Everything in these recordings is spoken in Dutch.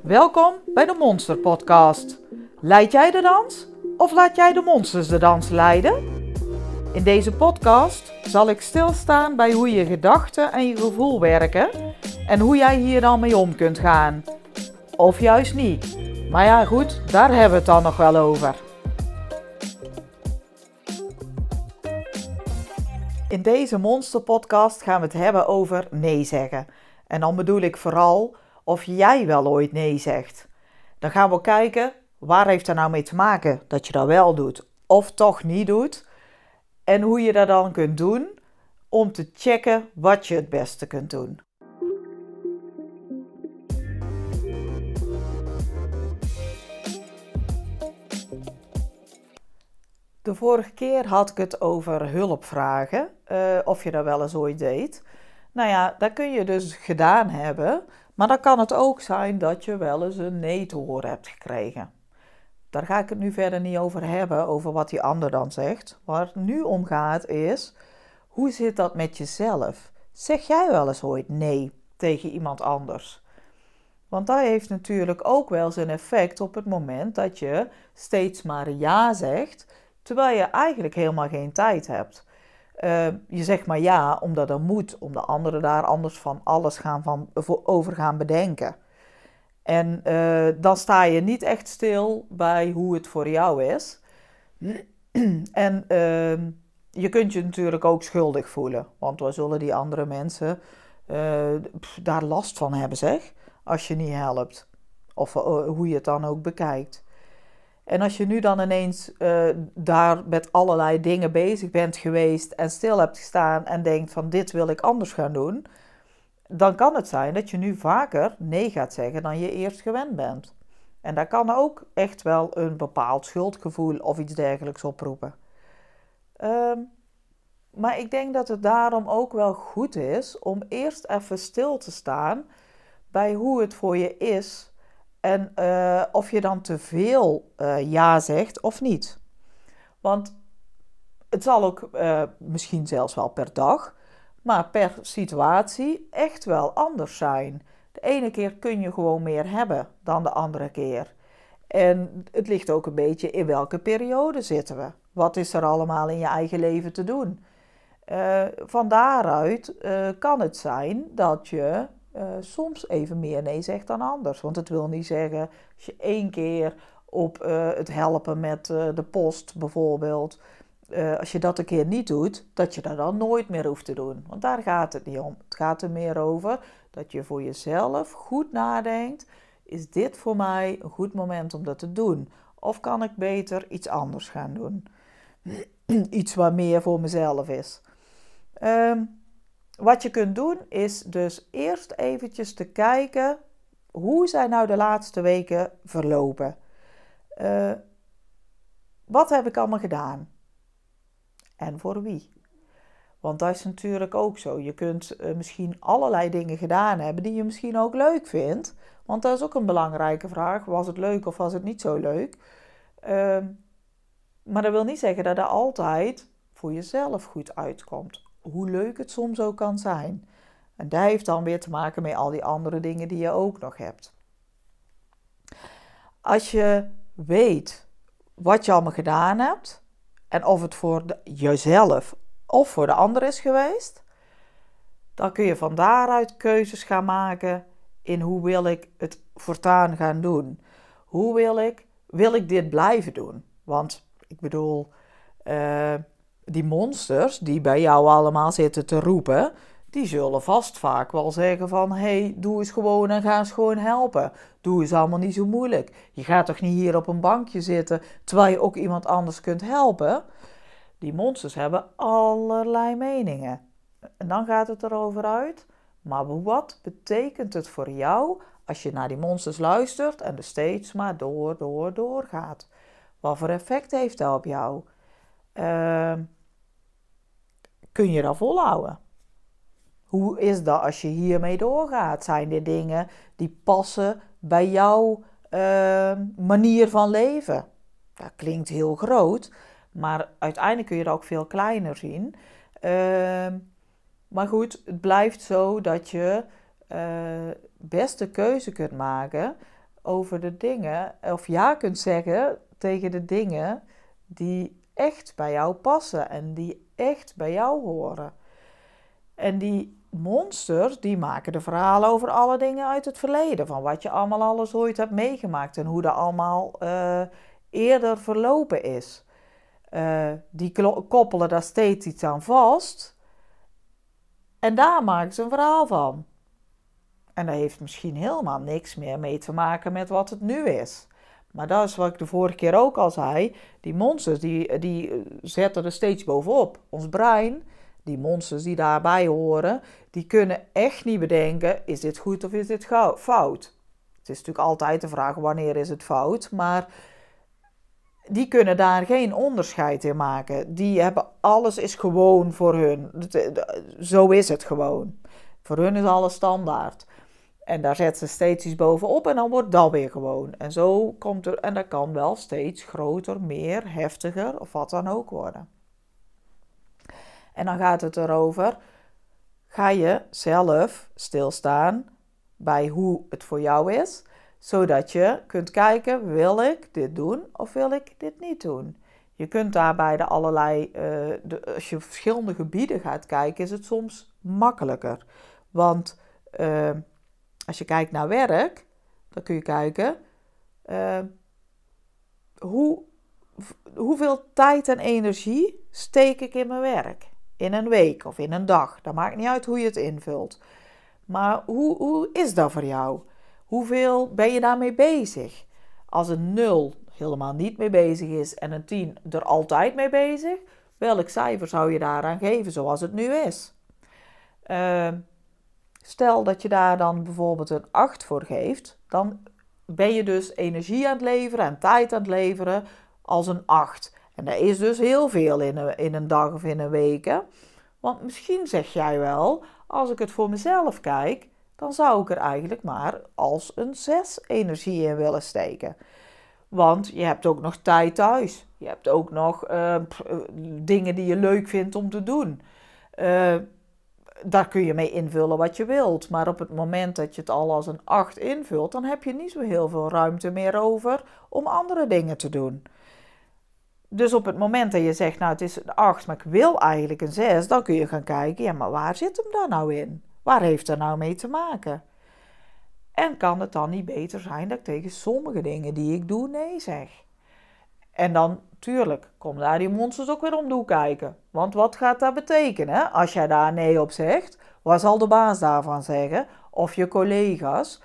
Welkom bij de Monster Podcast. Leid jij de dans of laat jij de monsters de dans leiden? In deze podcast zal ik stilstaan bij hoe je gedachten en je gevoel werken en hoe jij hier dan mee om kunt gaan. Of juist niet. Maar ja, goed, daar hebben we het dan nog wel over. In deze Monster Podcast gaan we het hebben over nee zeggen. En dan bedoel ik vooral of jij wel ooit nee zegt. Dan gaan we kijken waar heeft er nou mee te maken dat je dat wel doet of toch niet doet. En hoe je dat dan kunt doen om te checken wat je het beste kunt doen. De vorige keer had ik het over hulpvragen, uh, of je dat wel eens ooit deed. Nou ja, dat kun je dus gedaan hebben, maar dan kan het ook zijn dat je wel eens een nee te horen hebt gekregen. Daar ga ik het nu verder niet over hebben, over wat die ander dan zegt. Waar het nu om gaat is, hoe zit dat met jezelf? Zeg jij wel eens ooit nee tegen iemand anders? Want dat heeft natuurlijk ook wel zijn effect op het moment dat je steeds maar ja zegt, terwijl je eigenlijk helemaal geen tijd hebt. Uh, je zegt maar ja, omdat er moet, omdat anderen daar anders van alles gaan van, over gaan bedenken. En uh, dan sta je niet echt stil bij hoe het voor jou is. en uh, je kunt je natuurlijk ook schuldig voelen, want waar zullen die andere mensen uh, daar last van hebben, zeg, als je niet helpt. Of hoe je het dan ook bekijkt. En als je nu dan ineens uh, daar met allerlei dingen bezig bent geweest en stil hebt gestaan en denkt van dit wil ik anders gaan doen, dan kan het zijn dat je nu vaker nee gaat zeggen dan je eerst gewend bent. En dat kan ook echt wel een bepaald schuldgevoel of iets dergelijks oproepen. Um, maar ik denk dat het daarom ook wel goed is om eerst even stil te staan bij hoe het voor je is en uh, of je dan te veel uh, ja zegt of niet. Want het zal ook uh, misschien zelfs wel per dag, maar per situatie echt wel anders zijn. De ene keer kun je gewoon meer hebben dan de andere keer. En het ligt ook een beetje in welke periode zitten we. Wat is er allemaal in je eigen leven te doen? Van daaruit kan het zijn dat je uh, soms even meer nee zegt dan anders. Want het wil niet zeggen, als je één keer op uh, het helpen met uh, de post bijvoorbeeld, als je dat een keer niet doet, dat je dat dan nooit meer hoeft te doen. Want daar gaat het niet om. Het gaat er meer over dat je voor jezelf goed nadenkt, is dit voor mij een goed moment om dat te doen? Of kan ik beter iets anders gaan doen? iets wat meer voor mezelf is. Um, wat je kunt doen is dus eerst eventjes te kijken hoe zijn nou de laatste weken verlopen. Uh, wat heb ik allemaal gedaan? En voor wie? Want dat is natuurlijk ook zo. Je kunt uh, misschien allerlei dingen gedaan hebben die je misschien ook leuk vindt. Want dat is ook een belangrijke vraag. Was het leuk of was het niet zo leuk? Uh, maar dat wil niet zeggen dat dat altijd voor jezelf goed uitkomt hoe leuk het soms ook kan zijn. En dat heeft dan weer te maken met al die andere dingen die je ook nog hebt. Als je weet wat je allemaal gedaan hebt en of het voor jezelf of voor de ander is geweest, dan kun je van daaruit keuzes gaan maken in hoe wil ik het voortaan gaan doen. Hoe wil ik, wil ik dit blijven doen? Want ik bedoel, uh, die monsters die bij jou allemaal zitten te roepen, die zullen vast vaak wel zeggen van, hé, hey, doe eens gewoon en ga eens gewoon helpen. Doe eens allemaal niet zo moeilijk. Je gaat toch niet hier op een bankje zitten, terwijl je ook iemand anders kunt helpen? Die monsters hebben allerlei meningen. En dan gaat het erover uit, maar wat betekent het voor jou als je naar die monsters luistert en er steeds maar door, door, door gaat? Wat voor effect heeft dat op jou? Uh, kun je dat volhouden? Hoe is dat als je hiermee doorgaat? Zijn dit dingen die passen bij jouw uh, manier van leven? Dat klinkt heel groot, maar uiteindelijk kun je dat ook veel kleiner zien. Uh, maar goed, het blijft zo dat je uh, beste keuze kunt maken over de dingen, of ja kunt zeggen tegen de dingen die echt bij jou passen en die echt bij jou horen. En die monsters, die maken de verhalen over alle dingen uit het verleden. Van wat je allemaal alles ooit hebt meegemaakt en hoe dat allemaal uh, eerder verlopen is. Uh, die koppelen daar steeds iets aan vast. En daar maken ze een verhaal van. En dat heeft misschien helemaal niks meer mee te maken met wat het nu is. Maar dat is wat ik de vorige keer ook al zei. Die monsters die, die zetten er steeds bovenop. Ons brein, die monsters die daarbij horen, die kunnen echt niet bedenken: is dit goed of is dit fout? Het is natuurlijk altijd de vraag wanneer is het fout, maar die kunnen daar geen onderscheid in maken. Die hebben alles is gewoon voor hun. Zo is het gewoon. Voor hun is alles standaard. En daar zetten ze steeds iets bovenop en dan wordt dat weer gewoon. En zo komt er, en dat kan wel steeds groter, meer, heftiger of wat dan ook worden. En dan gaat het erover, ga je zelf stilstaan bij hoe het voor jou is, zodat je kunt kijken, wil ik dit doen of wil ik dit niet doen? Je kunt daarbij de allerlei, uh, de, als je verschillende gebieden gaat kijken, is het soms makkelijker. Want uh, als je kijkt naar werk, dan kun je kijken uh, hoe, hoeveel tijd en energie steek ik in mijn werk. In een week of in een dag. Dat maakt niet uit hoe je het invult. Maar hoe, hoe is dat voor jou? Hoeveel ben je daarmee bezig? Als een 0 helemaal niet mee bezig is en een 10 er altijd mee bezig, welk cijfer zou je daaraan geven zoals het nu is? Uh, Stel dat je daar dan bijvoorbeeld een 8 voor geeft, dan ben je dus energie aan het leveren en tijd aan het leveren als een 8. En dat is dus heel veel in een, in een dag of in een week. Want misschien zeg jij wel, als ik het voor mezelf kijk, dan zou ik er eigenlijk maar als een 6 energie in willen steken. Want je hebt ook nog tijd thuis. Je hebt ook nog uh, dingen die je leuk vindt om te doen. Uh, daar kun je mee invullen wat je wilt. Maar op het moment dat je het al als een 8 invult, dan heb je niet zo heel veel ruimte meer over om andere dingen te doen. Dus op het moment dat je zegt, nou het is een 8, maar ik wil eigenlijk een 6, dan kun je gaan kijken, ja maar waar zit hem dan nou in? Waar heeft er nou mee te maken? En kan het dan niet beter zijn dat ik tegen sommige dingen die ik doe nee zeg? En dan, tuurlijk, komen daar die monsters ook weer om de kijken. Want wat gaat dat betekenen als jij daar nee op zegt? Wat zal de baas daarvan zeggen? Of je collega's?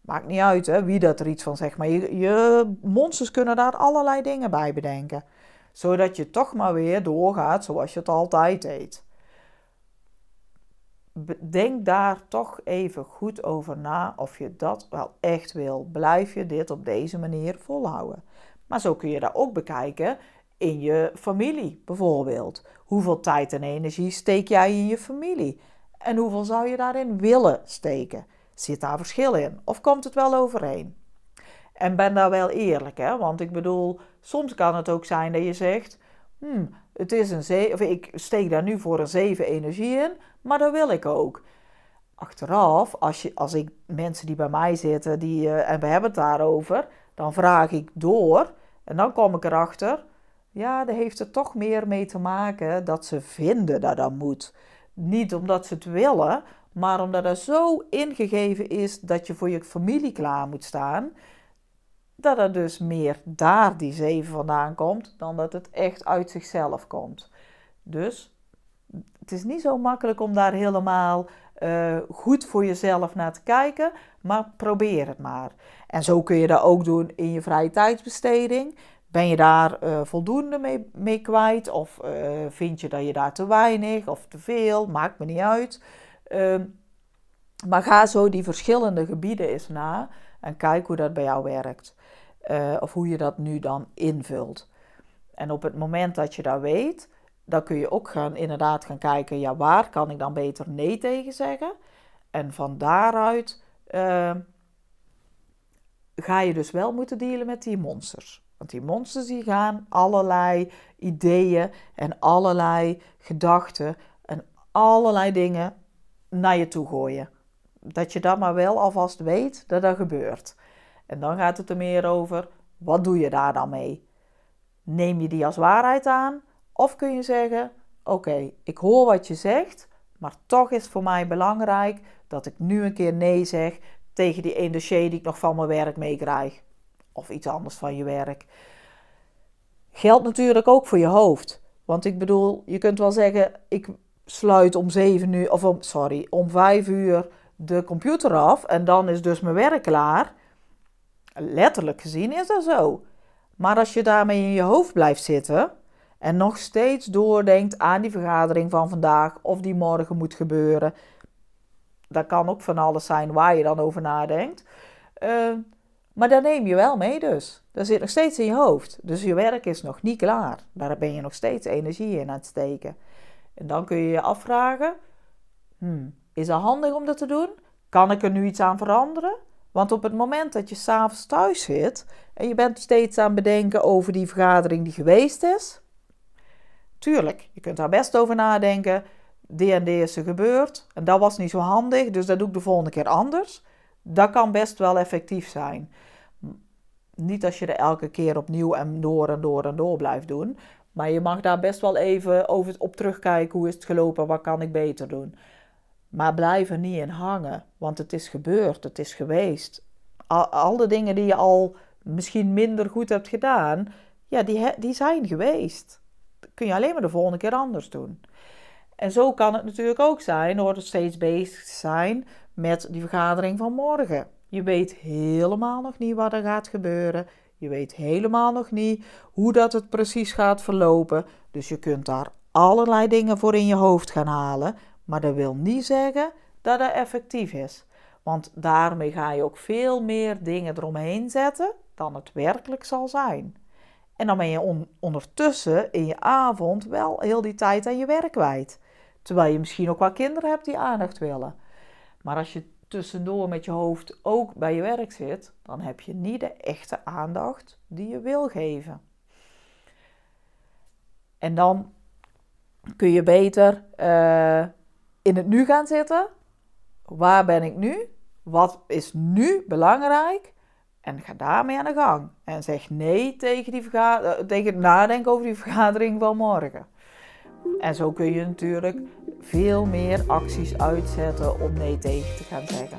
Maakt niet uit hè, wie dat er iets van zegt. Maar je, je monsters kunnen daar allerlei dingen bij bedenken. Zodat je toch maar weer doorgaat zoals je het altijd deed. Denk daar toch even goed over na of je dat wel echt wil. Blijf je dit op deze manier volhouden? Maar zo kun je dat ook bekijken in je familie bijvoorbeeld. Hoeveel tijd en energie steek jij in je familie? En hoeveel zou je daarin willen steken? Zit daar verschil in? Of komt het wel overeen? En ben daar wel eerlijk, hè? Want ik bedoel, soms kan het ook zijn dat je zegt: hmm, het is een 7, of ik steek daar nu voor een 7 energie in, maar dat wil ik ook. Achteraf, als, je, als ik mensen die bij mij zitten die, uh, en we hebben het daarover, dan vraag ik door en dan kom ik erachter, ja, dat heeft er toch meer mee te maken dat ze vinden dat dat moet. Niet omdat ze het willen, maar omdat het zo ingegeven is dat je voor je familie klaar moet staan, dat er dus meer daar die zeven vandaan komt, dan dat het echt uit zichzelf komt. Dus het is niet zo makkelijk om daar helemaal uh, goed voor jezelf naar te kijken, maar probeer het maar. En zo kun je dat ook doen in je vrije tijdsbesteding. Ben je daar uh, voldoende mee, mee, kwijt? Of uh, vind je dat je daar te weinig of te veel? Maakt me niet uit. Uh, maar ga zo die verschillende gebieden eens na en kijk hoe dat bij jou werkt. Of hoe je dat nu dan invult. En op het moment dat je dat weet, dan kun je ook gaan, inderdaad gaan kijken, ja, waar kan ik dan beter nee tegen zeggen? En van daaruit uh, ga je dus wel moeten dealen met die monsters. Want die monsters die gaan allerlei ideeën en allerlei gedachten en allerlei dingen naar je toe gooien. dat je dan maar wel alvast weet dat dat gebeurt. En dan gaat het er meer over, wat doe je daar dan mee? Neem je die als waarheid aan? Of kun je zeggen, oké, ik hoor wat je zegt, maar toch is het voor mij belangrijk dat ik nu een keer nee zeg tegen die ene dossier die ik nog van mijn werk meekrijg. Of iets anders van je werk. Geldt natuurlijk ook voor je hoofd. Want ik bedoel, je kunt wel zeggen, ik sluit om 7 uur, of om, sorry, om 5 uur de computer af en dan is dus mijn werk klaar. Letterlijk gezien is dat zo. Maar als je daarmee in je hoofd blijft zitten en nog steeds doordenkt aan die vergadering van vandaag of die morgen moet gebeuren, dat kan ook van alles zijn waar je dan over nadenkt. Uh, maar dat neem je wel mee dus. Dat zit nog steeds in je hoofd. Dus je werk is nog niet klaar. Daar ben je nog steeds energie in aan het steken. En dan kun je je afvragen: hmm, is het handig om dat te doen? Kan ik er nu iets aan veranderen? Want op het moment dat je s'avonds thuis zit en je bent steeds aan het bedenken over die vergadering die geweest is, tuurlijk, je kunt daar best over nadenken. D en D is er gebeurd en dat was niet zo handig, dus dat doe ik de volgende keer anders. Dat kan best wel effectief zijn. Niet als je er elke keer opnieuw en door en door en door blijft doen. Maar je mag daar best wel even over op terugkijken. Hoe is het gelopen? Wat kan ik beter doen? Maar blijf er niet in hangen. Want het is gebeurd. Het is geweest. Al, al de dingen die je al misschien minder goed hebt gedaan. Ja, die, die zijn geweest. Dat kun je alleen maar de volgende keer anders doen. En zo kan het natuurlijk ook zijn door steeds bezig te zijn met die vergadering van morgen. Je weet helemaal nog niet wat er gaat gebeuren. Je weet helemaal nog niet hoe dat het precies gaat verlopen. Dus je kunt daar allerlei dingen voor in je hoofd gaan halen. Maar dat wil niet zeggen dat het effectief is. Want daarmee ga je ook veel meer dingen eromheen zetten dan het werkelijk zal zijn. En dan ben je ondertussen in je avond wel heel die tijd aan je werk kwijt. Terwijl je misschien ook wel kinderen hebt die aandacht willen. Maar als je tussendoor met je hoofd ook bij je werk zit, dan heb je niet de echte aandacht die je wil geven. En dan kun je beter uh, in het nu gaan zitten. Waar ben ik nu? Wat is nu belangrijk? En ga daarmee aan de gang. En zeg nee tegen, die tegen het nadenken over die vergadering van morgen. En zo kun je natuurlijk veel meer acties uitzetten om nee tegen te gaan zeggen.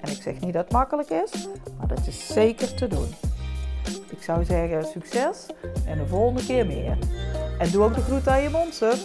En ik zeg niet dat het makkelijk is, maar dat is zeker te doen. Ik zou zeggen succes en de volgende keer meer. En doe ook de groet aan je monsters.